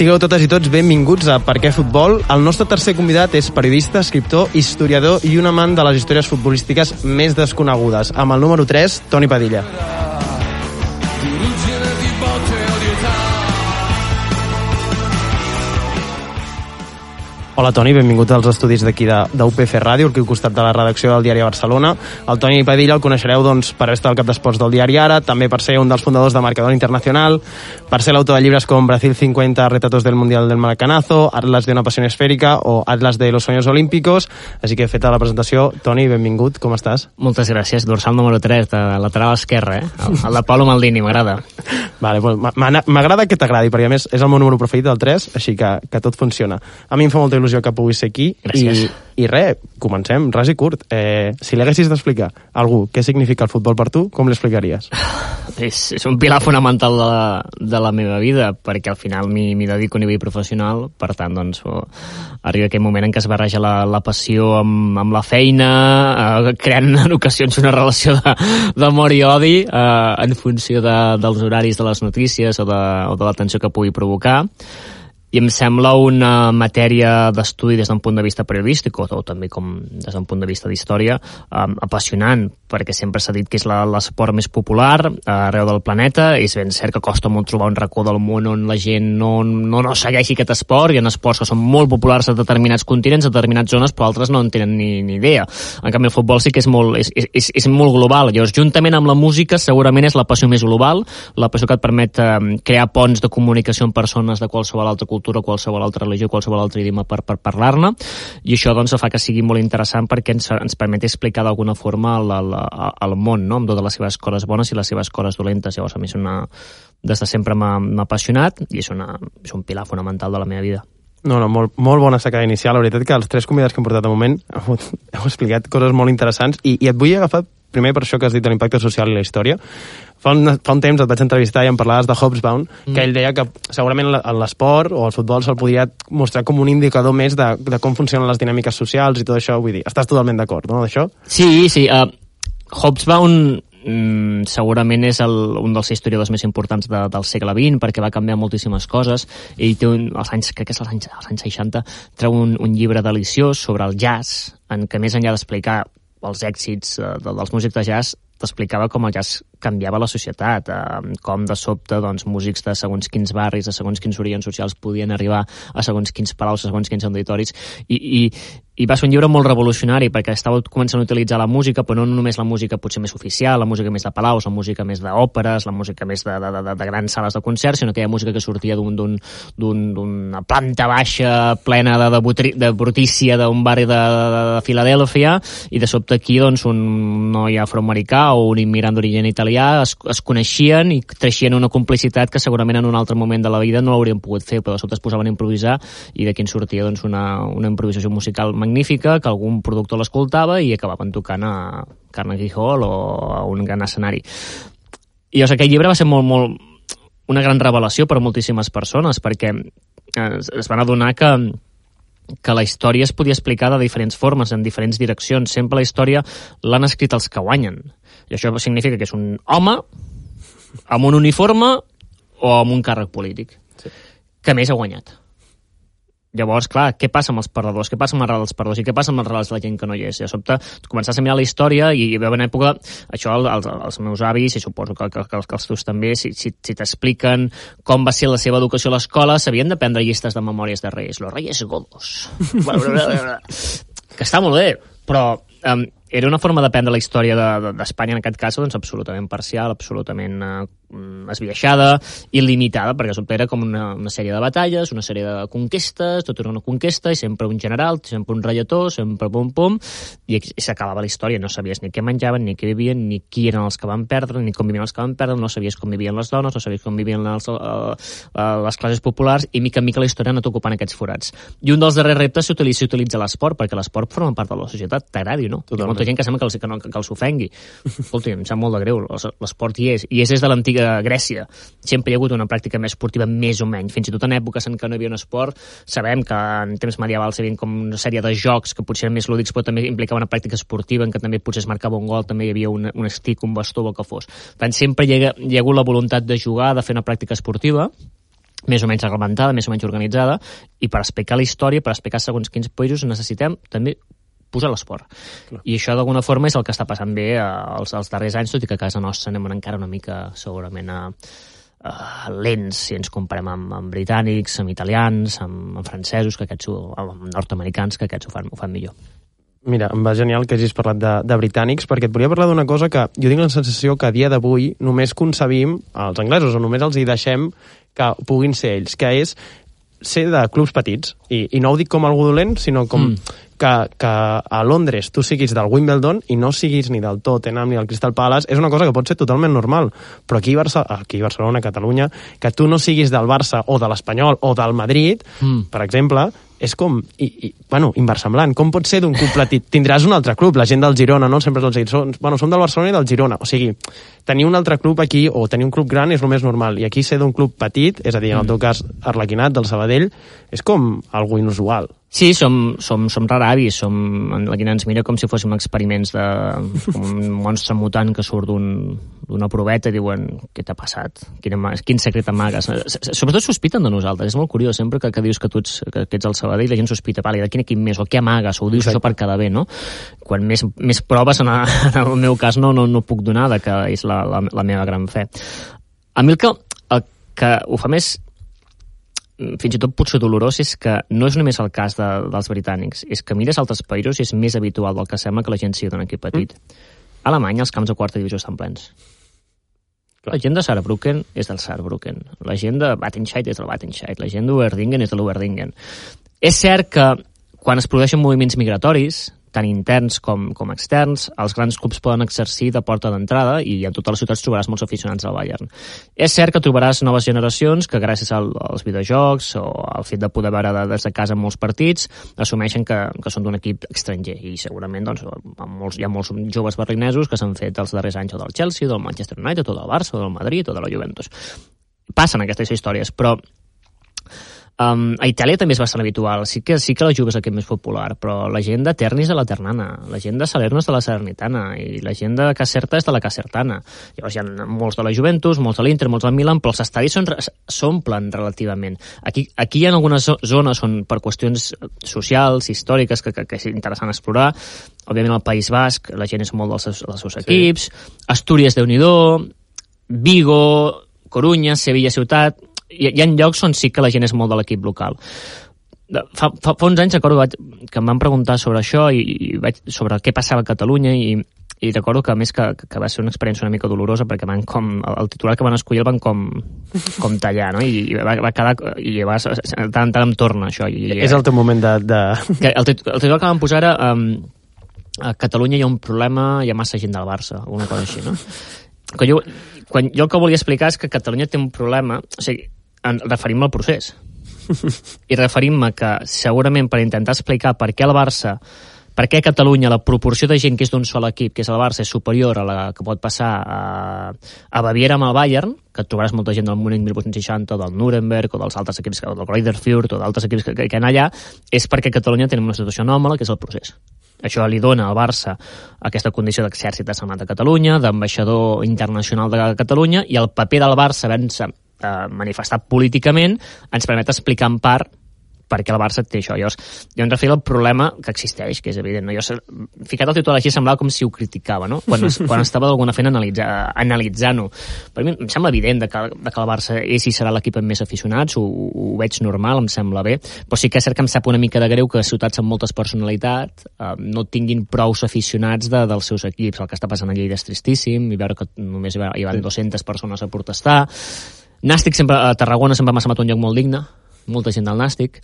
Sigueu totes i tots benvinguts a Per què Futbol. El nostre tercer convidat és periodista, escriptor, historiador i un amant de les històries futbolístiques més desconegudes. Amb el número 3, Toni Padilla. Hola Toni, benvingut als estudis d'aquí d'UPF Ràdio, aquí al costat de la redacció del Diari de Barcelona. El Toni Padilla el coneixereu doncs, per estar al cap d'esports del Diari Ara, també per ser un dels fundadors de Marcador Internacional, per ser l'autor de llibres com Brasil 50 retratos del Mundial del Maracanazo, Atlas de una passió esfèrica o Atlas de los sueños olímpicos. Així que feta la presentació, Toni, benvingut, com estàs? Moltes gràcies, dorsal número 3, de lateral esquerra, eh? El, el de Paulo Maldini, m'agrada. Vale, pues, m'agrada que t'agradi, perquè a més és el meu número preferit del 3, així que, que tot funciona. A mi em fa molta il·lusió il·lusió que puguis ser aquí. Gràcies. I, i res, comencem, ras i curt. Eh, si li haguessis d'explicar a algú què significa el futbol per tu, com l'explicaries? És, és un pilar fonamental de la, de la meva vida, perquè al final m'hi dedico a nivell professional, per tant, doncs, oh, arriba aquell moment en què es barreja la, la passió amb, amb la feina, eh, creant en ocasions una relació d'amor i odi eh, en funció de, dels horaris de les notícies o de, o de l'atenció que pugui provocar i em sembla una matèria d'estudi des d'un punt de vista periodístic o, o també com des d'un punt de vista d'història um, apassionant, perquè sempre s'ha dit que és l'esport més popular uh, arreu del planeta, és ben cert que costa molt trobar un racó del món on la gent no, no, no segueixi aquest esport, hi ha esports que són molt populars a determinats continents, a determinades zones, però altres no en tenen ni, ni idea. En canvi, el futbol sí que és molt, és, és, és molt global. Llavors, juntament amb la música, segurament és la passió més global, la passió que et permet uh, crear ponts de comunicació amb persones de qualsevol altra cultura cultura, qualsevol altra religió, qualsevol altre idioma per, per parlar-ne, i això doncs, fa que sigui molt interessant perquè ens, ens permet explicar d'alguna forma el, el, el món, no? amb totes les seves coses bones i les seves coses dolentes. Llavors, a mi és una... des de sempre m'ha apassionat i és, una, és un pilar fonamental de la meva vida. No, no, molt, molt bona sacada inicial. La veritat que els tres convidats que hem portat de moment heu, heu explicat coses molt interessants i, i et vull agafar primer per això que has dit l'impacte social i la història. Fa un, fa un temps et vaig entrevistar i em parlaves de Hobsbawm, mm. que ell deia que segurament l'esport o el futbol se'l podria mostrar com un indicador més de, de com funcionen les dinàmiques socials i tot això, vull dir, estàs totalment d'acord, no, d'això? Sí, sí, uh, Hobsbawm mm, segurament és el, un dels historiadors més importants de, del segle XX perquè va canviar moltíssimes coses ell té un, als anys, crec que és als anys, als anys 60 treu un, un llibre deliciós sobre el jazz en què més enllà d'explicar els èxits eh, dels músics de jazz t'explicava com el jazz canviava la societat, eh, com de sobte doncs, músics de segons quins barris, de segons quins orígens socials podien arribar a segons quins palaus, a segons quins auditoris, i, i, i va ser un llibre molt revolucionari perquè estava començant a utilitzar la música, però no només la música potser més oficial, la música més de palaus, la música més d'òperes, la música més de, de, de, de grans sales de concert, sinó ha música que sortia d'una planta baixa plena de, de, butri, de brutícia d'un barri de, de, de Filadèlfia, i de sobte aquí doncs, un noi afroamericà o un immigrant d'origen italià es, es coneixien i creixien una complicitat que segurament en un altre moment de la vida no l'haurien pogut fer, però de sobte es posaven a improvisar i d'aquí en sortia doncs, una, una improvisació musical magnífica que algun productor l'escoltava i acabaven tocant a Carnegie Hall o a un gran escenari. I llavors aquell llibre va ser molt, molt, una gran revelació per a moltíssimes persones, perquè es, es van adonar que, que la història es podia explicar de diferents formes, en diferents direccions. Sempre la història l'han escrit els que guanyen. I això significa que és un home amb un uniforme o amb un càrrec polític, sí. que més ha guanyat. Llavors, clar, què passa amb els perdedors? Què passa amb els relats dels perdedors? I què passa amb els relats de la gent que no hi és? I de sobte, començaves a mirar la història i hi havia una època, això els, els meus avis, i suposo que, que, que, que els teus també, si, si, si t'expliquen com va ser la seva educació a l'escola, s'havien de prendre llistes de memòries de reis. Los reyes godos. que està molt bé, però um, era una forma d'aprendre la història d'Espanya, de, de, en aquest cas, doncs, absolutament parcial, absolutament uh, esbiaixada, il·limitada, perquè sobte era com una, una sèrie de batalles, una sèrie de conquestes, tot era una conquesta, i sempre un general, sempre un rellator, sempre pum-pum, i, i s'acabava la història. No sabies ni què menjaven, ni què vivien, ni qui eren els que van perdre, ni com vivien els que van perdre, no sabies com vivien les dones, no sabies com vivien les, uh, uh, les classes populars, i mica en mica la història ha anat ocupant aquests forats. I un dels darrers reptes s'utilitza utilitza l'esport, perquè l'esport forma part de la societat, t'agradi no? Totalment. Molta gent que sembla que, els, que, no, que els ofengui. Escolta, em sap molt de greu, l'esport hi és, i és des de l'antiga Grècia. Sempre hi ha hagut una pràctica més esportiva, més o menys. Fins i tot en èpoques en què no hi havia un esport, sabem que en temps medievals hi havia com una sèrie de jocs que potser eren més lúdics, però també implicava una pràctica esportiva en què també potser es marcava un gol, també hi havia un, un estic, un bastó, o que fos. Per tant, sempre hi ha, hi ha hagut la voluntat de jugar, de fer una pràctica esportiva, més o menys reglamentada, més o menys organitzada, i per explicar la història, per explicar segons quins països necessitem també posar l'esport. I això d'alguna forma és el que està passant bé als, als darrers anys, tot i que a casa nostra anem encara una mica segurament a, a lents si ens comparem amb, amb britànics, amb italians, amb, amb francesos, que aquests ho, amb nord-americans, que aquests ho fan, ho fan millor. Mira, em va genial que hagis parlat de, de britànics, perquè et volia parlar d'una cosa que jo tinc la sensació que a dia d'avui només concebim els anglesos, o només els hi deixem que puguin ser ells, que és ser de clubs petits. I, i no ho dic com algú dolent, sinó com mm. Que, que a Londres tu siguis del Wimbledon i no siguis ni del Tottenham ni del Crystal Palace, és una cosa que pot ser totalment normal. Però aquí a, Barça, aquí a Barcelona, a Catalunya, que tu no siguis del Barça o de l'Espanyol o del Madrid, mm. per exemple, és com, i, i, bueno, inversemblant. Com pot ser d'un club petit? Tindràs un altre club, la gent del Girona, no? Sempre els som, bueno, som del Barcelona i del Girona. O sigui, tenir un altre club aquí o tenir un club gran és el més normal. I aquí ser d'un club petit, és a dir, en el teu mm. cas, Arlequinat, del Sabadell, és com algo inusual. Sí, som, som, som raravis, som, la Guinea ens mira com si fóssim experiments de com un monstre mutant que surt d'una un, proveta i diuen què t'ha passat, quin, quin secret amagues. Sobretot sospiten de nosaltres, és molt curiós, sempre que, que dius que tu ets, que, que ets el Sabadell, la gent sospita, vale, de quin equip més, o què amagues, o ho dius Exacte. això per quedar bé, no? Quan més, més proves, en, a, en el meu cas, no, no, no puc donar de que és la, la, la meva gran fe. A mi el que, el que ho fa més fins i tot potser dolorós és que no és només el cas de, dels britànics, és que mires altres països i és més habitual del que sembla que la gent sigui d'un equip petit. Mm. A Alemanya els camps de quarta divisió estan plens. Clar. La gent de Saarbrücken és del Saarbrücken, la gent de Wattenscheid és del Wattenscheid, la gent d'Uerdingen és de l'Uerdingen. És cert que quan es produeixen moviments migratoris, tant interns com, com externs, els grans clubs poden exercir de porta d'entrada i en totes les ciutats trobaràs molts aficionats al Bayern. És cert que trobaràs noves generacions que gràcies al, als videojocs o al fet de poder veure des de casa molts partits assumeixen que, que són d'un equip estranger i segurament doncs, molts, hi ha molts joves berlinesos que s'han fet els darrers anys o del Chelsea, del Manchester United, o del Barça, o del Madrid, o de la Juventus. Passen aquestes històries, però Um, a Itàlia també és bastant habitual. Sí que, sí que la Juve és el més popular, però la gent de Terni és de la Ternana, la gent de Salerno és de la Salernitana, i la gent de Caserta és de la Casertana. Llavors hi ha molts de la Juventus, molts de l'Inter, molts del Milan, però els estadis s'omplen relativament. Aquí, aquí hi ha algunes zones on per qüestions socials, històriques, que, que, que és interessant explorar. Òbviament al País Basc la gent és molt dels seus, dels seus equips, sí. Astúries, de nhi Vigo, Corunya, Sevilla ciutat, hi, hi ha llocs on sí que la gent és molt de l'equip local. Fa, fa, fa uns anys recordo que em van preguntar sobre això i, i vaig, sobre què passava a Catalunya i, i recordo que a més que, que va ser una experiència una mica dolorosa perquè van com, el titular que van escollir el van com, com tallar no? I, i va, va quedar i va, tant, tant em torna això i, és el teu moment de... de... Que el, el titular que van posar era um, a Catalunya hi ha un problema hi ha massa gent del Barça una cosa així no? que jo, quan, jo el que volia explicar és que Catalunya té un problema o sigui, referim al procés. I referim-me que segurament per intentar explicar per què el Barça per què a Catalunya la proporció de gent que és d'un sol equip, que és el Barça, és superior a la que pot passar a, a Baviera amb el Bayern, que trobaràs molta gent del Múnich 1860, del Nuremberg, o dels altres equips, del Greuther Fürth, o d'altres equips que, que, que allà, és perquè a Catalunya tenim una situació anòmala, que és el procés. Això li dona al Barça aquesta condició d'exèrcit de Senat de Catalunya, d'ambaixador internacional de Catalunya, i el paper del Barça havent-se eh, manifestat políticament ens permet explicar en part per què el Barça té això. Llavors, jo em referia al problema que existeix, que és evident. No? Jo, ficat el títol així semblava com si ho criticava, no? quan, es, quan estava d'alguna feina analitza, analitzant-ho. Per mi em sembla evident de que, de que el Barça és i serà l'equip amb més aficionats, ho, ho veig normal, em sembla bé, però sí que és cert que em sap una mica de greu que ciutats amb moltes personalitats eh, no tinguin prous aficionats de, dels seus equips. El que està passant a Lleida és tristíssim, i veure que només hi van 200 persones a protestar, Nàstic sempre, a Tarragona sempre m'ha semblat un lloc molt digne, molta gent del Nàstic.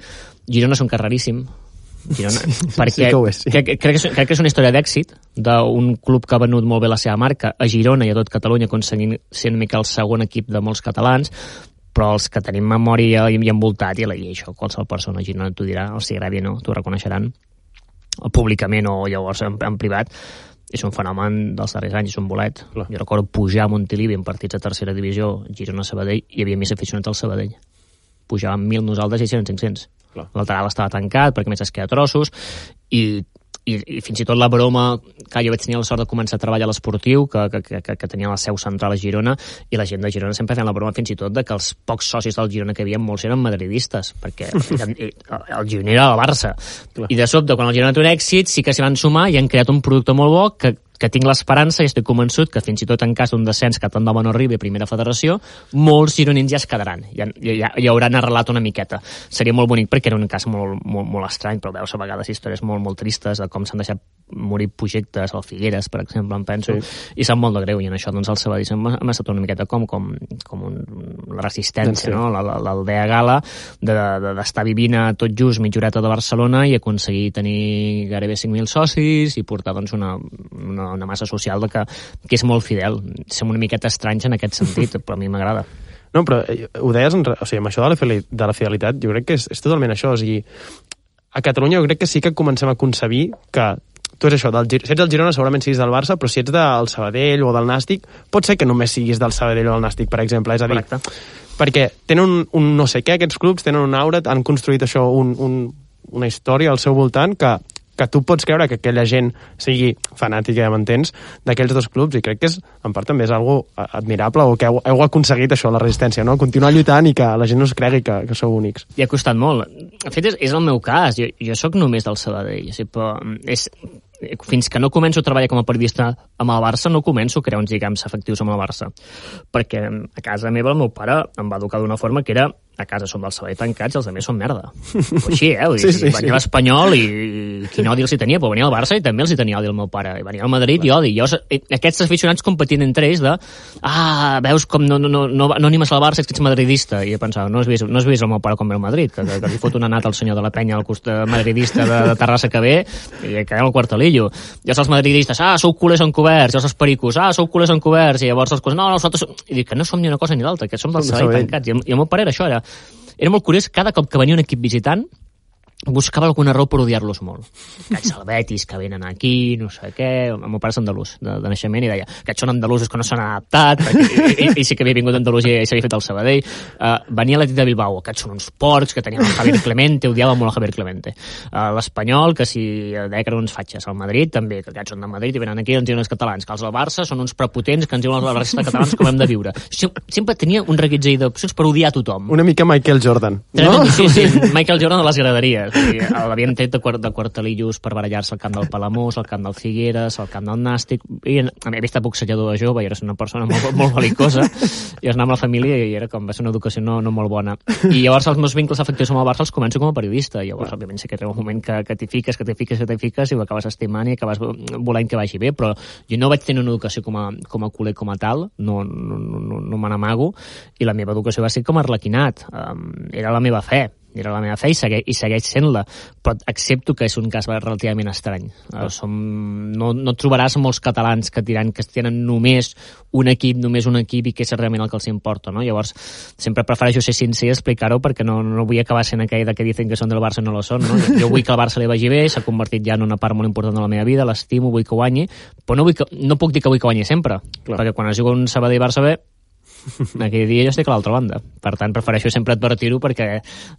Girona és un cas raríssim, Girona, perquè sí que és, sí. crec, crec, que és, crec que és una història d'èxit d'un club que ha venut molt bé la seva marca a Girona i a tot Catalunya aconseguint ser una mica el segon equip de molts catalans però els que tenim memòria i, envoltat i, la, i això qualsevol persona a Girona t'ho dirà, o si agradi o no, t'ho reconeixeran públicament o llavors en, en privat és un fenomen dels darrers anys, és un bolet. Clar. Jo recordo pujar a Montilivi en partits de tercera divisió, Girona-Sabadell, hi havia més aficionats al Sabadell. Pujàvem mil nosaltres i eren 500. Lateral estava tancat perquè més es queda trossos i i, i fins i tot la broma que jo vaig tenir la sort de començar a treballar a l'esportiu que, que, que, que tenia la seu central a Girona i la gent de Girona sempre feien la broma fins i tot de que els pocs socis del Girona que hi havia molts eren madridistes perquè el Girona era el Barça. I de sobte quan el Girona té un èxit sí que s'hi van sumar i han creat un producte molt bo que que tinc l'esperança i estic convençut que fins i tot en cas d'un descens que tant de bon arribi a primera federació, molts gironins ja es quedaran, ja, ja, ja hauran arrelat una miqueta. Seria molt bonic perquè era un cas molt, molt, molt estrany, però veus a vegades històries molt, molt tristes de com s'han deixat morir projectes, al Figueres, per exemple, em penso, sí. i sap molt de greu, i en això doncs el Sabadell m'ha estat una miqueta com, com, com un, la resistència, sí. no? l'aldea gala d'estar de, de, vivint a tot just mitja horeta de Barcelona i aconseguir tenir gairebé 5.000 socis i portar doncs una, una una massa social de que, que és molt fidel. Som una miqueta estranys en aquest sentit, però a mi m'agrada. No, però eh, ho deies, en, o sigui, amb això de la, de la fidelitat, jo crec que és, és totalment això. O sigui, a Catalunya jo crec que sí que comencem a concebir que tu és això, del, si ets del Girona segurament siguis del Barça, però si ets del Sabadell o del Nàstic, pot ser que només siguis del Sabadell o del Nàstic, per exemple. És a dir, Correcte. perquè tenen un, un no sé què, aquests clubs tenen un aura, han construït això, un, un, una història al seu voltant que que tu pots creure que aquella gent sigui fanàtica, ja m'entens, d'aquells dos clubs, i crec que és, en part també és algo admirable, o que heu, heu aconseguit això, la resistència, no? Continuar lluitant i que la gent no es cregui que, que sou únics. I ha costat molt. De fet, és, és el meu cas. Jo, jo sóc només del Sabadell, sí, però és, fins que no començo a treballar com a periodista amb el Barça, no començo a crear uns lligams efectius amb el Barça. Perquè a casa meva el meu pare em va educar d'una forma que era a casa som del Sabadell tancats i els altres són merda. O així, eh? Vull dir, sí, sí, venia sí. l'Espanyol i, i quin odi els hi tenia, però venia el Barça i també els hi tenia odi el meu pare. I venia al Madrid Clar. i odi. Jo, aquests aficionats competint entre ells de ah, veus com no, no, no, no, no animes al Barça, ets madridista. I jo pensava, no has vist, no has vist el meu pare com ve al Madrid, que, que, que li fot una nata al senyor de la penya al costat madridista de, de Terrassa que ve i que al quartelillo. I els madridistes, ah, sou culers encoberts, i els pericos, ah, sou culers encoberts, i llavors els coses, no, nosaltres... I dic que no som ni una cosa ni l'altra, que som del Sabadell tancats. I, I el meu pare era això, era era molt curiós, cada cop que venia un equip visitant, buscava alguna raó per odiar-los molt. Aquests salvetis que venen aquí, no sé què... El meu pare és andalús, de, de naixement, i deia que són andalusos que no s'han adaptat, perquè ell, ell, sí que havia vingut d'Andalusia i s'havia fet el Sabadell. Uh, venia l'Atlètic de Bilbao, aquests són uns porcs que tenien el Javier Clemente, odiava molt el Javier Clemente. Uh, L'Espanyol, que si deia que eren uns fatxes. El Madrid, també, que aquests són de Madrid i venen aquí i ens diuen els catalans. Que els del Barça són uns prepotents que ens diuen la resta de catalans com hem de viure. Sempre tenia un reguitzell d'opcions per odiar tothom. Una mica Michael Jordan. No? Sí, sí, Michael Jordan de les graderies l'havien tret de, de quartelillos per barallar-se al camp del Palamós, al camp del Figueres, al camp del Nàstic, i havia vist boxejador de jove i era una persona molt, molt belicosa, i es anava amb la família i era com, va ser una educació no, no molt bona. I llavors els meus vincles afectius amb el Barça els començo com a periodista, i llavors, òbviament, sí que té un moment que, que t'hi fiques, que t'hi fiques, que t'hi fiques, i ho acabes estimant i acabes volent que vagi bé, però jo no vaig tenir una educació com a, com a culer com a tal, no, no, no, no me n'amago, i la meva educació va ser com a arlequinat, um, era la meva fe, era la meva fe i, segueix, i segueix sent-la, però accepto que és un cas relativament estrany. Ah. Som, no, no trobaràs molts catalans que diran que tenen només un equip, només un equip i que és realment el que els importa, no? Llavors, sempre prefereixo ser sincer i explicar-ho perquè no, no vull acabar sent aquell de que dicen que són del Barça i no lo són, no? Jo vull que el Barça li vagi bé, s'ha convertit ja en una part molt important de la meva vida, l'estimo, vull que guanyi, però no, vull que, no puc dir que vull que guanyi sempre, Clar. perquè quan es juga un Sabadell-Barça bé, aquell dia jo estic a l'altra banda. Per tant, prefereixo sempre advertir-ho perquè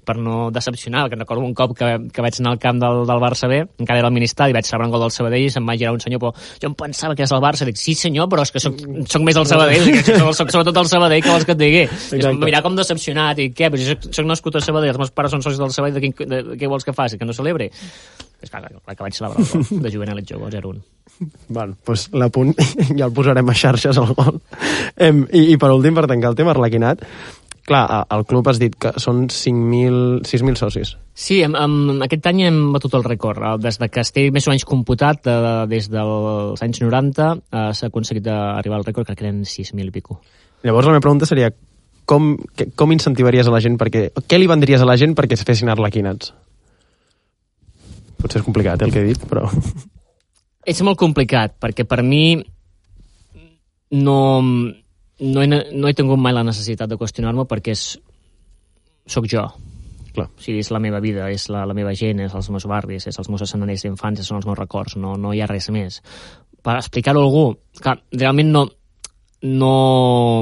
per no decepcionar, que recordo un cop que, que vaig anar al camp del, del Barça B, encara era el ministeri, i vaig celebrar un gol del Sabadell i se'm va girar un senyor, però jo em pensava que és el Barça. Dic, sí senyor, però és que soc, soc més del Sabadell, soc, soc sobretot el Sabadell, que vols que et digui? Mirar com decepcionat, i què? Però soc, soc nascut a Sabadell, els meus pares són socis del Sabadell, de, de, de, què vols que faci? Que no celebri? És clar, la que vaig celebrar el gol de Juvenelit Jove, 0-1. Bueno, doncs l'apunt ja el posarem a xarxes al gol. Em, i, I per últim, per tancar el tema arlequinat, clar, el club has dit que són 6.000 socis. Sí, amb, amb, aquest any hem batut el rècord. Des de que estigui més o menys computat, de, des dels anys 90, eh, s'ha aconseguit arribar al rècord, que eren 6.000 i pico. Llavors la meva pregunta seria, com, com incentivaries a la gent perquè... Què li vendries a la gent perquè es fessin arlequinats? Potser és complicat eh, el que he dit, però... És molt complicat, perquè per mi no, no, he, no he tingut mai la necessitat de qüestionar-me perquè és, sóc jo. Clar. O sigui, és la meva vida, és la, la meva gent, és els meus barris, és els meus escenaris d'infància, són els meus records, no, no hi ha res més. Per explicar-ho a algú, que realment no, no,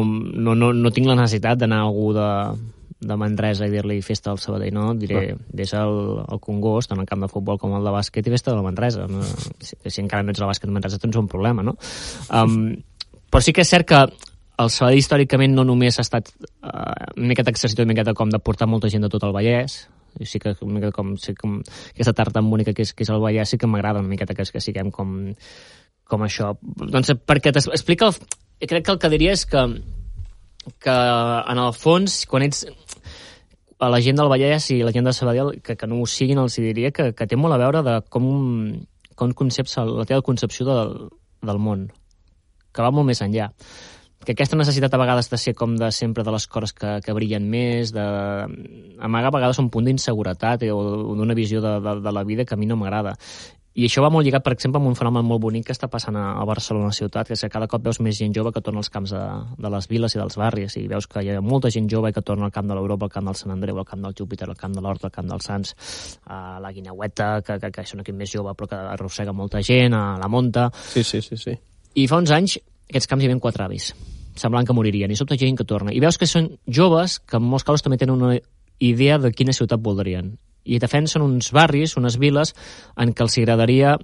no, no, no tinc la necessitat d'anar a algú de, de Manresa i dir-li festa al Sabadell, no, diré, no. vés al, al Congost, tant el camp de futbol com el de bàsquet, i festa de la Manresa. No? Si, si encara no ets al bàsquet de Manresa, tens un problema, no? Um, però sí que és cert que el Sabadell històricament no només ha estat uh, una miqueta exercitat, una miqueta com de portar molta gent de tot el Vallès, i sí que una miqueta com, sí, com aquesta tarda tan bonica que és, que és el Vallès sí que m'agrada una miqueta que, que siguem com, com això. Doncs perquè t'explica... Crec que el que diria és que que en el fons, quan ets a la gent del Vallès i la gent de Sabadell, que, que no ho siguin, els diria que, que té molt a veure de com, com concepts, la teva concepció del, del món, que va molt més enllà que aquesta necessitat a vegades de ser com de sempre de les coses que, que brillen més, de amagar a vegades un punt d'inseguretat o d'una visió de, de, de la vida que a mi no m'agrada. I això va molt lligat, per exemple, amb un fenomen molt bonic que està passant a, Barcelona ciutat, que és que cada cop veus més gent jove que torna als camps de, de les viles i dels barris, i veus que hi ha molta gent jove que torna al camp de l'Europa, al camp del Sant Andreu, al camp del Júpiter, al camp de l'Hort, al camp dels Sants, a la Guineueta, que, que, que és un equip més jove però que arrossega molta gent, a la Monta... Sí, sí, sí, sí. I fa uns anys aquests camps hi havia quatre avis, semblant que moririen, i sobte gent que torna. I veus que són joves que en molts casos també tenen una idea de quina ciutat voldrien i defensen uns barris, unes viles, en què els agradaria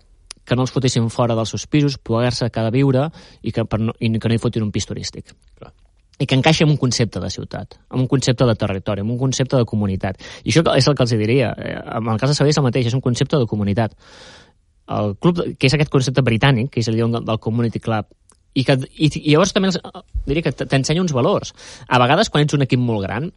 que no els fotessin fora dels seus pisos, poder-se cada viure i que, per no, i que no hi fotin un pis turístic. Clar i que encaixa en un concepte de ciutat, en un concepte de territori, en un concepte de comunitat. I això és el que els diria. Eh, en el cas de Sabadell és el mateix, és un concepte de comunitat. El club, que és aquest concepte britànic, que és el del, del Community Club, i, que, i, i llavors també els, diria que t'ensenya uns valors. A vegades, quan ets un equip molt gran,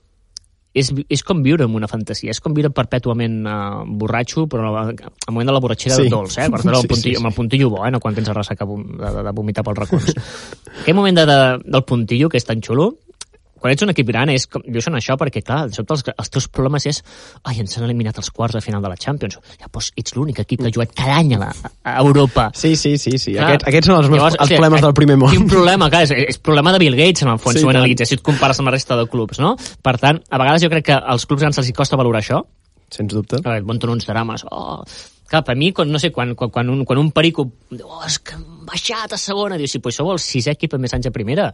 és, és com viure en una fantasia, és com viure perpètuament uh, borratxo, però al moment de la borratxera sí. dolç, eh? Per sí, el puntillo, sí, sí. amb el puntillo bo, eh? No quan tens a ressaca de, de, de vomitar pels racons. Aquest moment de, de, del puntillo, que és tan xulo, quan ets un equip gran és com, dius en això perquè, clar, de sobte els, els teus problemes és ai, ens han eliminat els quarts de final de la Champions. Ja, doncs ets l'únic equip que ha jugat cada any a, la, a Europa. Sí, sí, sí. sí. Clar, aquests, aquests són els, meus, llavors, els problemes o sigui, del primer món. Quin problema, clar, és, és problema de Bill Gates, en el fons, sí, si ho analitzes, si et compares amb la resta de clubs, no? Per tant, a vegades jo crec que als clubs grans els costa valorar això, Sens dubte. A veure, munten uns drames. Oh, clar, per mi, quan, no sé, quan, quan, quan, un, quan un perico diu, oh, és que han baixat a segona, diu, sí, pues sou el sisè equip amb més anys a primera.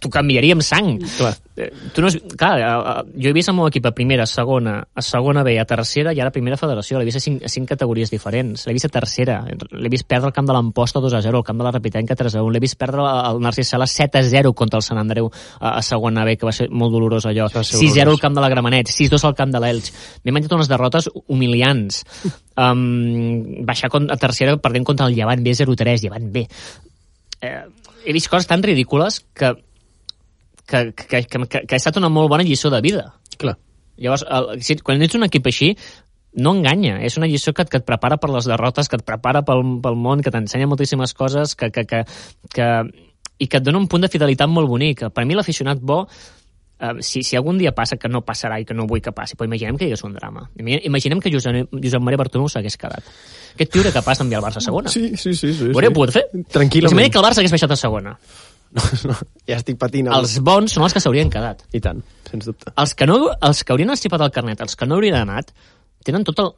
T'ho canviaria amb sang. Clar. Eh, tu no, clar, eh, eh, jo he vist el meu equip a primera, a segona, a segona B, a tercera i ara a primera federació. L'he vist a cinc, a cinc categories diferents. L'he vist a tercera. L'he vist perdre el camp de l'Amposta 2 a 0, el camp de la Repitenca 3 a 1. L'he vist perdre el Narcís Sala 7 a 0 contra el Sant Andreu a, a segona B, que va ser molt dolorós allò. 6-0 al camp de la Gramenet, 6-2 al camp de l'Elx. M'he menjat unes derrotes humiliants. Um, baixar a tercera perdent contra el Llevant B 0-3, Llevant B. Eh, he vist coses tan ridícules que, que, que, que, que, que ha estat una molt bona lliçó de vida. Clar. Llavors, el, si, quan ets un equip així, no enganya, és una lliçó que, que et prepara per les derrotes, que et prepara pel, pel món, que t'ensenya moltíssimes coses, que, que, que, que, i que et dona un punt de fidelitat molt bonic. Per mi l'aficionat bo Uh, si, si algun dia passa, que no passarà i que no vull que passi, però imaginem que hi hagués un drama. Imaginem que Josep, Josep Maria Bartomeu s'hagués quedat. Aquest tio era capaç d'enviar el Barça a segona. Sí, sí, sí. sí Ho hauria sí. pogut fer? Tranquil·lament. Imaginem que el Barça hagués baixat a segona. No, no, ja estic patint. El... Els bons són els que s'haurien quedat. I tant, sens dubte. Els que, no, els que haurien estipat el carnet, els que no haurien anat, tenen tot el,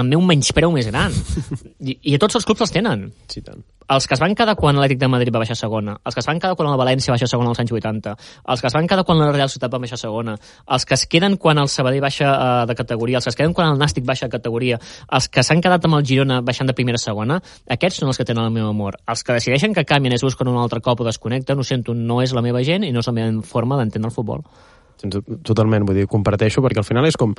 el meu menyspreu més gran. I, I a tots els clubs els tenen. Sí, tant. Els que es van quedar quan l'Atlètic de Madrid va baixar a segona, els que es van quedar quan el València va baixar a segona als anys 80, els que es van quedar quan la Real Ciutat va baixar a segona, els que es queden quan el Sabadell baixa uh, de categoria, els que es queden quan el Nàstic baixa de categoria, els que s'han quedat amb el Girona baixant de primera a segona, aquests són els que tenen el meu amor. Els que decideixen que canvien es busquen un altre cop o desconnecten, ho sento, no és la meva gent i no és la meva forma d'entendre el futbol totalment, vull dir, comparteixo, perquè al final és com,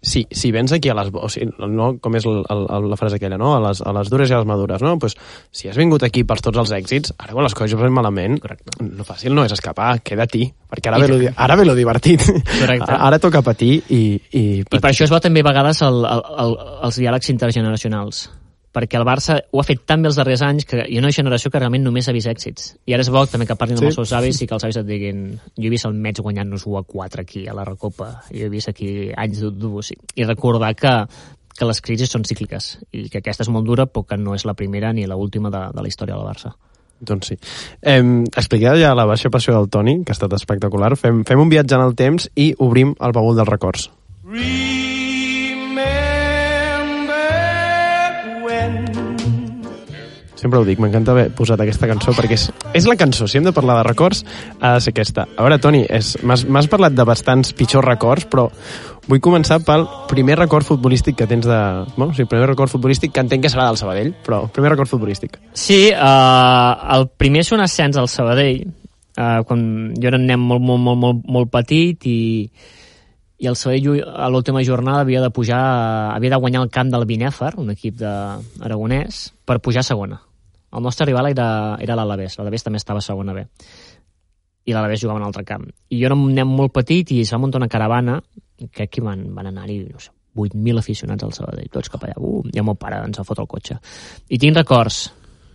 si, si vens aquí a les... O sigui, no, com és el, el, la frase aquella, no? A les, a les dures i a les madures, no? Pues, si has vingut aquí per tots els èxits, ara quan les coses van malament, Correcte. lo fàcil no és escapar, queda-t'hi, perquè ara, ve lo, ara ve lo divertit. Correcte. Ara toca patir i... I, patir. I per això es va també a vegades el, el, el, els diàlegs intergeneracionals perquè el Barça ho ha fet tan bé els darrers anys que hi ha una generació que realment només ha vist èxits. I ara és bo també que parlin sí. amb els seus avis i que els avis et diguin jo he vist el Mets guanyant-nos 1 a 4 aquí a la Recopa, jo he vist aquí anys d'ús. I recordar que, que les crisis són cícliques i que aquesta és molt dura però que no és la primera ni l'última de, de la història del Barça. Doncs sí. Eh, expliqueu ja la baixa passió del Toni, que ha estat espectacular. Fem, fem un viatge en el temps i obrim el baúl dels records. Re Sempre ho dic, m'encanta haver posat aquesta cançó perquè és, és la cançó, si hem de parlar de records ha de ser aquesta. A veure, Toni, m'has parlat de bastants pitjors records, però vull començar pel primer record futbolístic que tens de... Bueno, sí, el primer record futbolístic que entenc que serà del Sabadell, però primer record futbolístic. Sí, uh, el primer és un ascens al Sabadell, uh, quan jo era un nen molt, molt, molt, molt, molt petit i, i el Sabadell a l'última jornada havia de pujar, havia de guanyar el camp del Binèfar, un equip de aragonès, per pujar a segona. El nostre rival era, era l'Alavés, l'Alavés també estava a segona B i l'Alavés jugava en un altre camp. I jo era un nen molt petit i es va muntar una caravana, que van, van anar-hi, no sé, 8.000 aficionats al Sabadell, tots cap allà. Uh, i el meu pare ens va fotre el cotxe. I tinc records,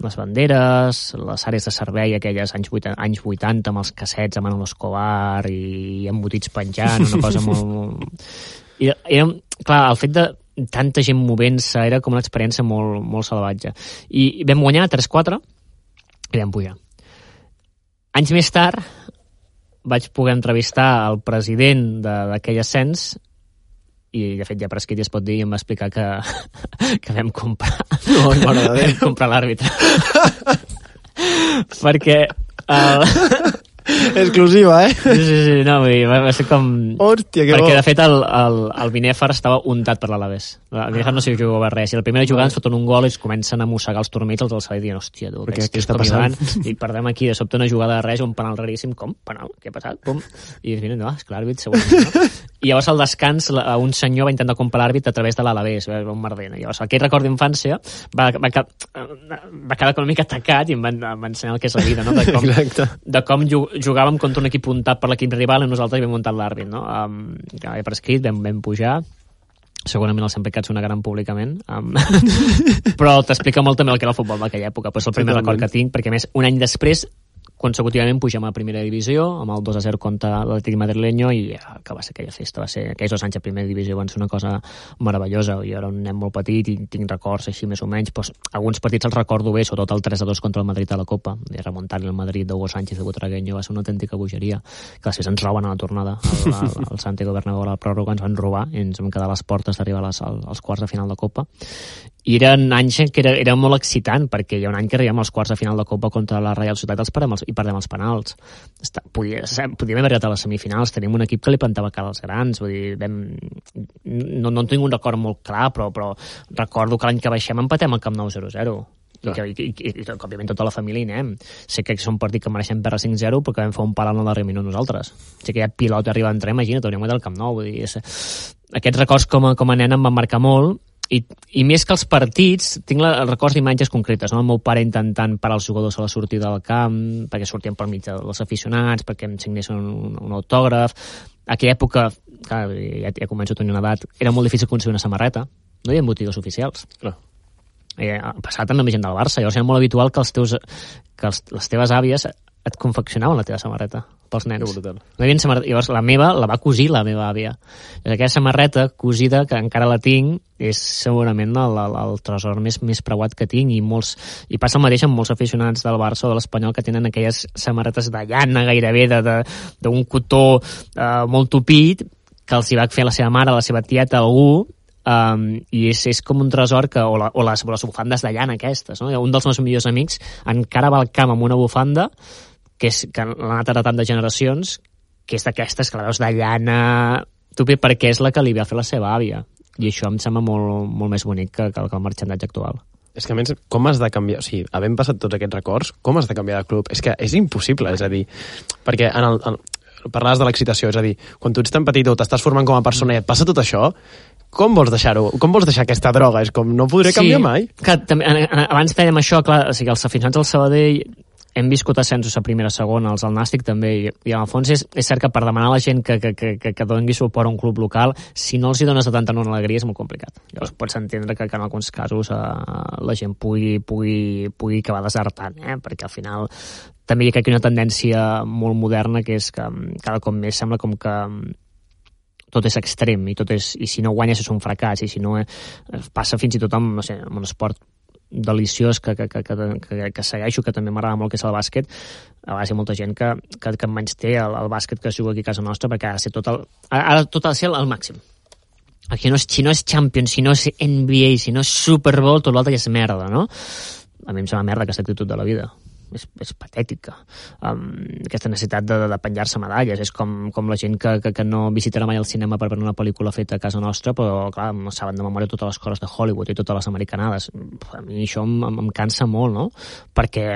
les banderes, les àrees de servei, aquelles anys 80, anys 80 amb els cassets amb Manolo Escobar i embotits penjant, una cosa molt... molt... I era, clar, el fet de tanta gent movent-se era com una experiència molt, molt salvatge. I vam guanyar 3-4 i vam pujar. Anys més tard vaig poder entrevistar el president de- d'aquell ascens i de fet ja prescrit ja es pot dir i em va explicar que, que vam comprar No, de Déu. vam comprar l'àrbitre perquè el, Exclusiva, eh? sí, sí, sí, no, vull dir, va, va ser com Hòstia, que perquè bo. de fet el, el, el Binèfar estava untat per l'Alavés el Binèfar no s'hi jugava res i el primer a jugar ens foten un gol i es comencen a mossegar els turmits els del Sabadell dient, hòstia, tu, què està passant? i perdem aquí de sobte una jugada de res un penal raríssim, com? Penal? Què ha passat? Pum. i mira, no, esclar, àrbit segurament no? i llavors al descans la- un senyor va intentar comprar l'àrbit a través de l'Alavés va un merder, no? llavors aquell record d'infància va, va, ca- va quedar com una mica tacat i em van, em van ensenyar el que és la vida no? de com, Exacte. de com jugàvem contra un equip untat per l'equip rival i nosaltres hi vam muntat l'àrbit, no? Um, que per escrit vam, vam pujar, segurament els una gran públicament, um, però t'explica molt també el que era el futbol d'aquella època, però és el primer Totalment. record que tinc, perquè més un any després consecutivament pugem a primera divisió amb el 2 a 0 contra l'Atlètic madrileño i eh, que va ser aquella festa va ser, aquells dos anys a primera divisió van ser una cosa meravellosa. Jo era un nen molt petit i tinc records així més o menys doncs, alguns partits els recordo bé sobretot el 3 a 2 contra el Madrid a la Copa. I remuntar-li el Madrid d'Hugo Sánchez de Butragueño va ser una autèntica bogeria que després ens roben a la tornada al, al, Santiago Bernabéu a la pròrroga ens van robar i ens vam quedar a les portes d'arribar a les- al- als quarts de final de Copa i eren anys en què era, era molt excitant perquè hi ha un any que arribem als quarts de final de Copa contra la Real Societat els els, i perdem els penals. Està, podia, podíem haver arribat a les semifinals. Tenim un equip que li plantava cara als grans vull dir, vam, no, no en tinc un record molt clar però, però recordo que l'any que baixem empatem al Camp Nou 0-0 i, que, i, i, i, i, que, òbviament tota la família hi anem. Sé que és un partit que mereixem perdre 5-0 perquè vam fer un pal en el darrer minut nosaltres. Sé que ja pilota arriba a entrar, imagina't, hauríem guanyat el Camp Nou vull dir, és, aquests records com a, com a nen em van marcar molt i, i més que els partits, tinc la, els records d'imatges concretes, no? el meu pare intentant parar els jugadors a la sortida del camp, perquè sortien per mig dels aficionats, perquè em signessin un, un autògraf. A aquella època, clar, ja, ja començo a tenir una edat, era molt difícil aconseguir una samarreta, no hi havia botigues oficials. Clar. Eh, passat també amb gent del Barça, llavors era molt habitual que, els teus, que els, les teves àvies et confeccionaven la teva samarreta pels nens. No havia samarreta. Llavors la meva la va cosir la meva àvia. I aquella samarreta cosida, que encara la tinc, és segurament el, el, el tresor més, més preuat que tinc i molts i passa el mateix amb molts aficionats del Barça o de l'Espanyol que tenen aquelles samarretes de llana gairebé d'un cotó eh, molt tupit que els hi va fer la seva mare, la seva tieta, algú, um, i és, és com un tresor que, o, la, o, les, o les bufandes de llana aquestes no? un dels meus millors amics encara va al camp amb una bufanda que, és, que l'ha anat heretant de generacions que és d'aquestes que la veus de llana tupi perquè és la que li va fer la seva àvia i això em sembla molt, molt més bonic que, que, que el marxandatge actual És que, a més, com has de canviar... O sigui, havent passat tots aquests records, com has de canviar de club? És que és impossible, és a dir... Perquè en el, en, parlaves de l'excitació, és a dir, quan tu ets tan petit o t'estàs formant com a persona i et passa tot això, com vols deixar-ho? Com vols deixar aquesta droga? És com, no podré canviar mai. Que, també, abans dèiem això, clar, o sigui, els aficionats del Sabadell hem viscut ascensos a primera, segona, els del Nàstic també, i, i en el fons és, és cert que per demanar a la gent que, que, que, que, doni suport a un club local, si no els hi dones de tanta no alegria és molt complicat. Llavors pots entendre que, que en alguns casos eh, la gent pugui, pugui, pugui acabar desertant, eh? perquè al final també hi ha una tendència molt moderna que és que mm, cada cop més sembla com que mm, tot és extrem i, tot és, i si no guanyes és un fracàs i si no eh, passa fins i tot amb, no sé, amb un esport deliciós que, que, que, que, que, segueixo, que també m'agrada molt, que és el bàsquet, a vegades hi ha molta gent que, que, que menys té el, el bàsquet que es juga aquí a casa nostra perquè ha de ser tot el, ha, de- tot ha de ser al màxim. Aquí no és, si no és Champions, si no és NBA, si no és Super Bowl, tot l'altre ja és merda, no? a mi em sembla merda aquesta actitud de la vida és, és patètica um, aquesta necessitat de, de penjar-se medalles és com, com la gent que, que, que no visitarà mai el cinema per veure una pel·lícula feta a casa nostra però clar, saben de memòria totes les coses de Hollywood i totes les americanades a mi això em, em cansa molt no? perquè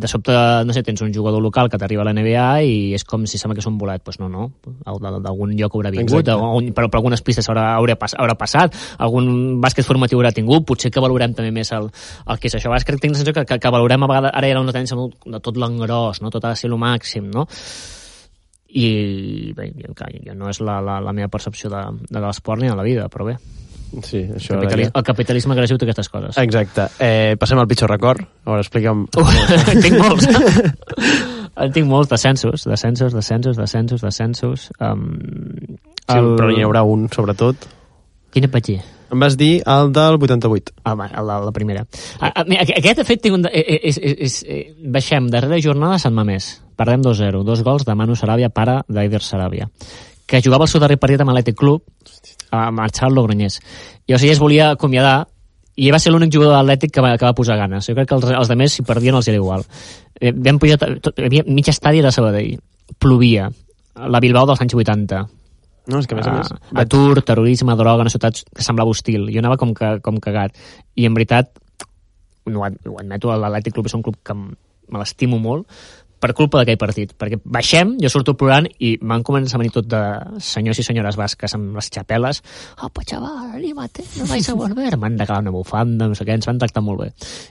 de sobte, no sé, tens un jugador local que t'arriba a la NBA i és com si sembla que és un bolet. Doncs pues no, no, d'algun lloc haurà vingut, algun, però per algunes pistes haurà, haurà, pas, haurà passat, algun bàsquet formatiu haurà tingut, potser que valorem també més el, el que és això. A vegades crec que tinc la sensació que, que, que valorem a vegades, ara era una tendència de tot l'engròs, no? tot ha de ser el màxim, no? i bé, jo, jo no és la, la, la meva percepció de, de l'esport ni de la vida, però bé, Sí, això el, capitalisme, el capitalisme agressiu té aquestes coses. Exacte. Eh, passem al pitjor record. Ara explica'm... Uh, en tinc molts. en tinc molts descensos, descensos, descensos, descensos, descensos. Um, sí, el... però n'hi haurà un, sobretot. Quin et vaig dir? Em vas dir el del 88. Ah, va, el de la primera. A, a, aquest, de fet, tinc un, és, és, és, és, baixem darrera jornada a Sant Mamés. Perdem 2-0. Dos gols de Manu Saràbia, pare d'Aider Saràbia que jugava el seu darrer partit amb l'Atlètic Club a marxar al Logroñés. I o sigui, es volia acomiadar i va ser l'únic jugador atlètic que va, que va posar ganes. Jo crec que els, els altres, si perdien, els era igual. Eh, vam pujar, tot, hi havia mig estadi de Sabadell. Plovia. La Bilbao dels anys 80. No, és que a més a més... Uh, atur, terrorisme, droga, una ciutat que semblava hostil. Jo anava com, que, com cagat. I en veritat, no, ho admeto, l'Atlètic Club és un club que me l'estimo molt, per culpa d'aquell partit, perquè baixem, jo surto plorant i m'han començat a venir tot de senyors i senyores basques amb les xapeles. Oh, pues chaval, anímate, no vais a volver. M'han regalat una bufanda, no sé què, ens van tractar molt bé.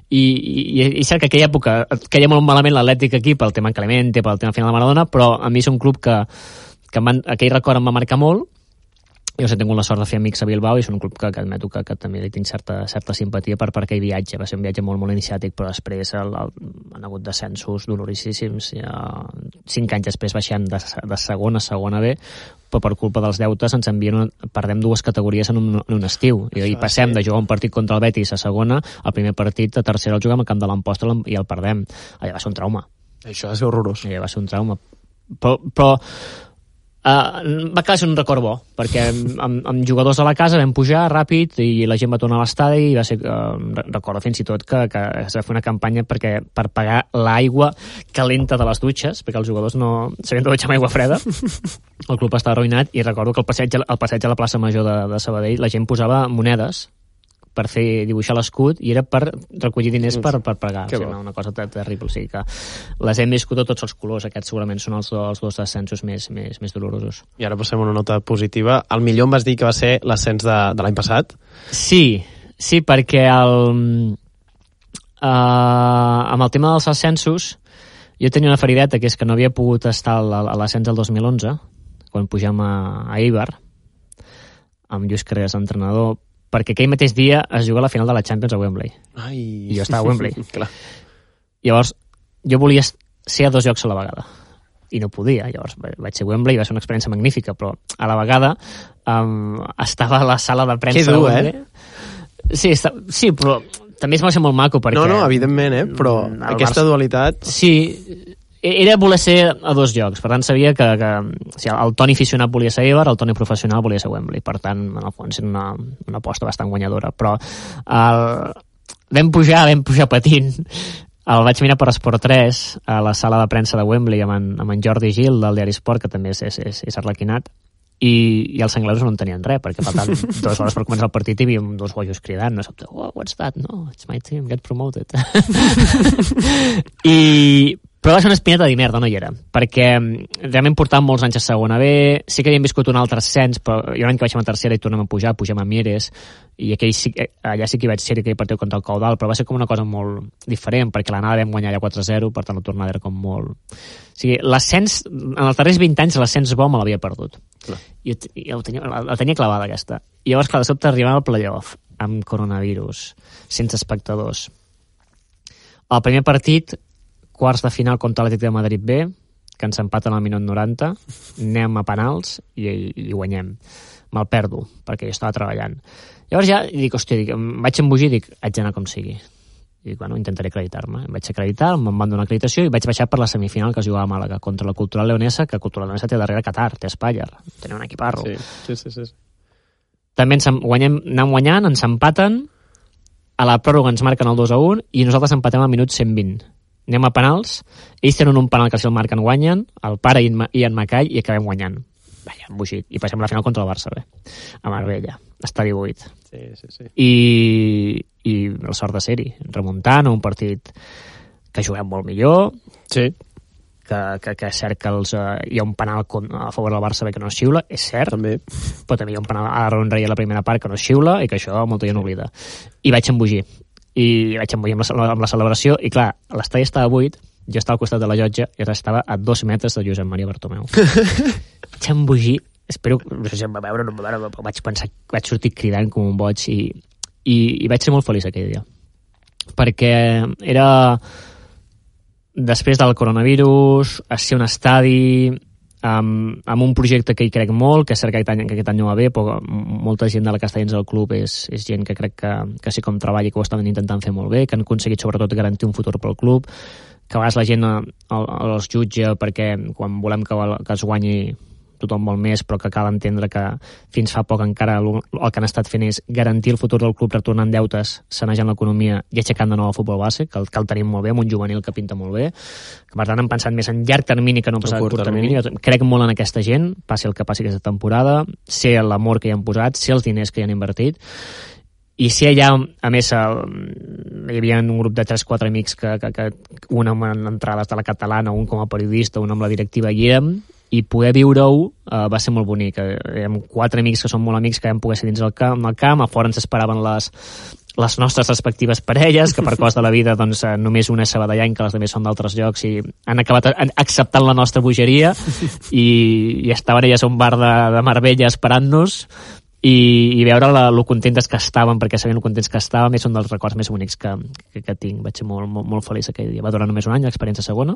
I, i, i cert que aquella època queia molt malament l'Atlètic aquí pel tema Clemente, pel tema final de Maradona però a mi és un club que, que aquell record em va marcar molt jo he tingut la sort de fer amics a Bilbao i és un club que, que admeto que, que també li tinc certa, certa simpatia per, per aquell viatge. Va ser un viatge molt, molt iniciàtic, però després el, el, han hagut descensos doloríssims. Ja, cinc anys després baixem de, de segona a segona B, però per culpa dels deutes ens envien una, perdem dues categories en un, en un estiu. I, i passem de jugar un partit contra el Betis a segona el primer partit a tercera el juguem al camp de l'Amposta i el perdem. Allà va ser un trauma. Això va ser horrorós. Allà va ser un trauma. Però, però Uh, va quedar un record bo, perquè amb, amb jugadors a la casa vam pujar ràpid i la gent va tornar a l'estadi i va ser, uh, recordo fins i tot que, que es va fer una campanya perquè, per pagar l'aigua calenta de les dutxes, perquè els jugadors no s'havien de dutxar amb aigua freda, el club estava arruïnat i recordo que al passeig, al passeig a la plaça Major de, de Sabadell la gent posava monedes per fer dibuixar l'escut i era per recollir diners per, per pagar. o sigui, una cosa terrible. O sigui que les hem viscut a tots els colors. Aquests segurament són els, els dos descensos més, més, més dolorosos. I ara passem a una nota positiva. El millor em vas dir que va ser l'ascens de, de l'any passat? Sí, sí, perquè el, uh, amb el tema dels ascensos jo tenia una ferideta, que és que no havia pogut estar a l'ascens del 2011, quan pujam a, a Eibar, amb Lluís Carreras, entrenador, perquè aquell mateix dia es juga la final de la Champions a Wembley. Ai. I jo estava a Wembley. Clar. Llavors, jo volia ser a dos llocs a la vegada i no podia, llavors vaig ser a Wembley i va ser una experiència magnífica, però a la vegada um, estava a la sala de premsa que dur, de Wembley. Eh? Sí, està, sí, però també es va ser molt maco perquè... No, no, evidentment, eh? però aquesta Barça... dualitat... Sí, era voler ser a dos llocs, per tant sabia que, que o sigui, el Toni aficionat volia ser Eibar, el Toni professional volia ser Wembley, per tant, en el fons era una, una aposta bastant guanyadora, però el, vam pujar, vam pujar patint, el vaig mirar per Esport 3 a la sala de premsa de Wembley amb en, amb en Jordi Gil del diari Esport, que també és, és, és, és arlequinat, i, i els anglesos no en tenien res, perquè faltaven dues hores per començar el partit hi havia dos bojos cridant, no sabia, oh, what's that? No, it's my team, get promoted. I, però va ser una espineta de merda, no hi era, perquè mm, realment portàvem molts anys a segona B, sí que havíem viscut un altre ascens, però hi ha un any que baixem a tercera i tornem a pujar, pugem a Mieres, i aquell sí, allà sí que hi vaig ser aquell partit contra el Caudal, però va ser com una cosa molt diferent, perquè l'anada vam guanyar allà 4-0, per tant la tornada era com molt... O sigui, l'ascens, en els darrers 20 anys l'ascens bo me l'havia perdut. Clar. I, i el tenia, la, la tenia clavada aquesta. I llavors, clar, de sobte arribava al playoff, amb coronavirus, sense espectadors. El primer partit quarts de final contra l'Atlètic de Madrid B, que ens empaten al minut 90, anem a penals i, i guanyem. Me'l perdo, perquè jo estava treballant. Llavors ja dic, hòstia, dic, vaig embogir i dic, haig d'anar com sigui. I bueno, intentaré acreditar-me. Em vaig acreditar, em van donar acreditació i vaig baixar per la semifinal que es jugava a Màlaga contra la Cultural Leonesa, que Cultural Leonesa té darrere Qatar, té Espatllar, tenia un equiparro. Sí, sí, sí. sí. També ens guanyem, anem guanyant, ens empaten, a la pròrroga ens marquen el 2 a 1 i nosaltres empatem al minut 120. Anem a penals, ells tenen un penal que si el marquen guanyen, el pare i en, Ma- i en Macall i acabem guanyant. Vaja, embogit. I passem a la final contra el Barça, bé. A Marbella. Estadi 8 Sí, sí, sí. i, i la sort de ser-hi, remuntant a un partit que juguem molt millor, Sí, que, que, que és cert que els, uh, hi ha un penal a favor del Barça bé que no es xiula, és cert, també. però també hi ha un penal a Aaron Rey a la primera part que no es xiula i que això molta gent oblida. I vaig embogir. I vaig embogir amb la, amb la celebració i clar, l'estadi estava buit, jo estava al costat de la llotja i estava a dos metres de Josep Maria Bartomeu. vaig embogir, espero no sé si em va veure no em va veure, vaig pensar, vaig sortir cridant com un boig i, i, i vaig ser molt feliç aquell dia. Perquè era després del coronavirus, a ser un estadi amb, amb un projecte que hi crec molt, que cert que any, que aquest any no va bé, però molta gent de la Castellans del club és, és gent que crec que, que sí com treballa i que ho estan intentant fer molt bé, que han aconseguit sobretot garantir un futur pel club, que a vegades la gent eh, el- els jutja perquè quan volem que, que es guanyi tothom vol més, però que cal entendre que fins fa poc encara el, el que han estat fent és garantir el futur del club retornant deutes, sanejant l'economia i aixecant de nou el futbol base, que el, que el tenim molt bé, amb un juvenil que pinta molt bé, que per tant han pensat més en llarg termini que no pas En curt curt termini. Crec molt en aquesta gent, passi el que passi aquesta temporada, sé l'amor que hi han posat, sé els diners que hi han invertit, i si allà, a més, hi havia un grup de 3-4 amics que, que, que un amb entrades de la catalana, un com a periodista, un amb la directiva hi érem, i poder viure-ho uh, va ser molt bonic. Eh, Amb quatre amics que són molt amics que vam poder ser dins el camp, al camp, a fora ens esperaven les, les nostres respectives parelles, que per cos de la vida doncs, eh, només una és sabadellant, que les altres són d'altres llocs, i han acabat acceptant la nostra bogeria, i, i estaven elles a un bar de, de Marbella esperant-nos, i, i veure la, lo contentes que estaven, perquè sabien lo contents que estàvem, és un dels records més bonics que, que, que tinc. Vaig ser molt, molt, molt feliç aquell dia. Va durar només un any, l'experiència segona,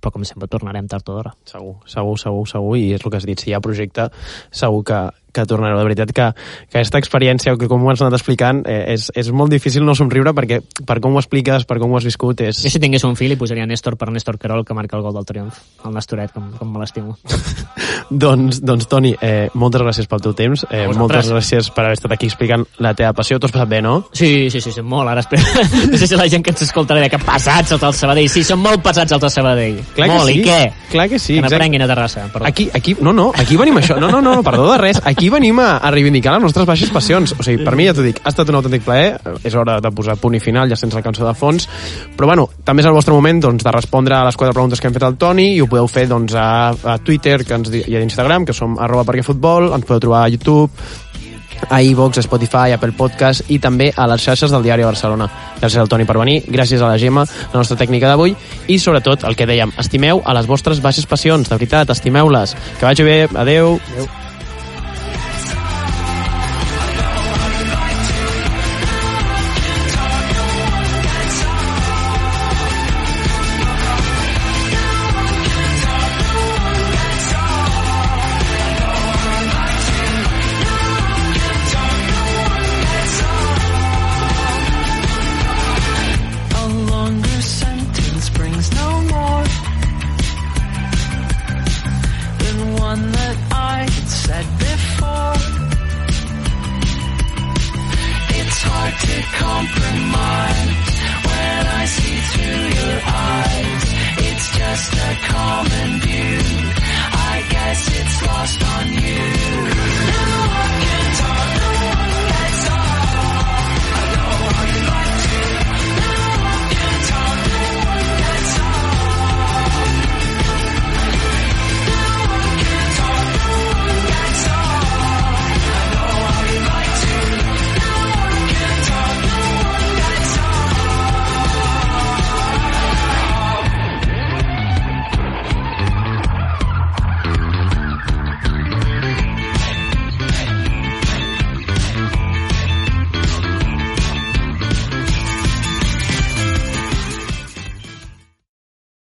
però com sempre tornarem tard o d'hora. Segur, segur, segur, segur, i és el que has dit, si hi ha projecte, segur que, que tornareu. De veritat que, que aquesta experiència, que com ho has anat explicant, eh, és, és molt difícil no somriure perquè per com ho expliques, per com ho has viscut, és... Jo si tingués un fill li posaria Néstor per Néstor Carol que marca el gol del triomf, el Nestoret, com, com me l'estimo. doncs, doncs, Toni, eh, moltes gràcies pel teu temps, eh, moltes gràcies per haver estat aquí explicant la teva passió. T'ho has passat bé, no? Sí, sí, sí, sí molt, ara espera. No sé si la gent que ens escoltarà dirà que passats els del Sabadell. Sí, són molt passats els del Sabadell. Clar que molt, sí, i què? clar que sí, Que n'aprenguin a Terrassa, perdó. Aquí, aquí, no, no, aquí venim això. No, no, no, perdó de res. Aquí venim a, a reivindicar les nostres baixes passions. O sigui, per mi, ja t'ho dic, ha estat un autèntic plaer. És hora de posar punt i final, ja sense la cançó de fons. Però, bueno, també és el vostre moment doncs, de respondre a les quatre preguntes que hem fet al Toni i ho podeu fer doncs, a, a Twitter que ens, i a Instagram, que som arroba perquefutbol, ens podeu trobar a YouTube, a iVox, Spotify, Apple Podcast i també a les xarxes del Diari Barcelona. Gràcies al Toni per venir, gràcies a la Gemma, la nostra tècnica d'avui, i sobretot el que dèiem, estimeu a les vostres baixes passions, de veritat, estimeu-les. Que vagi bé, adeu. adeu.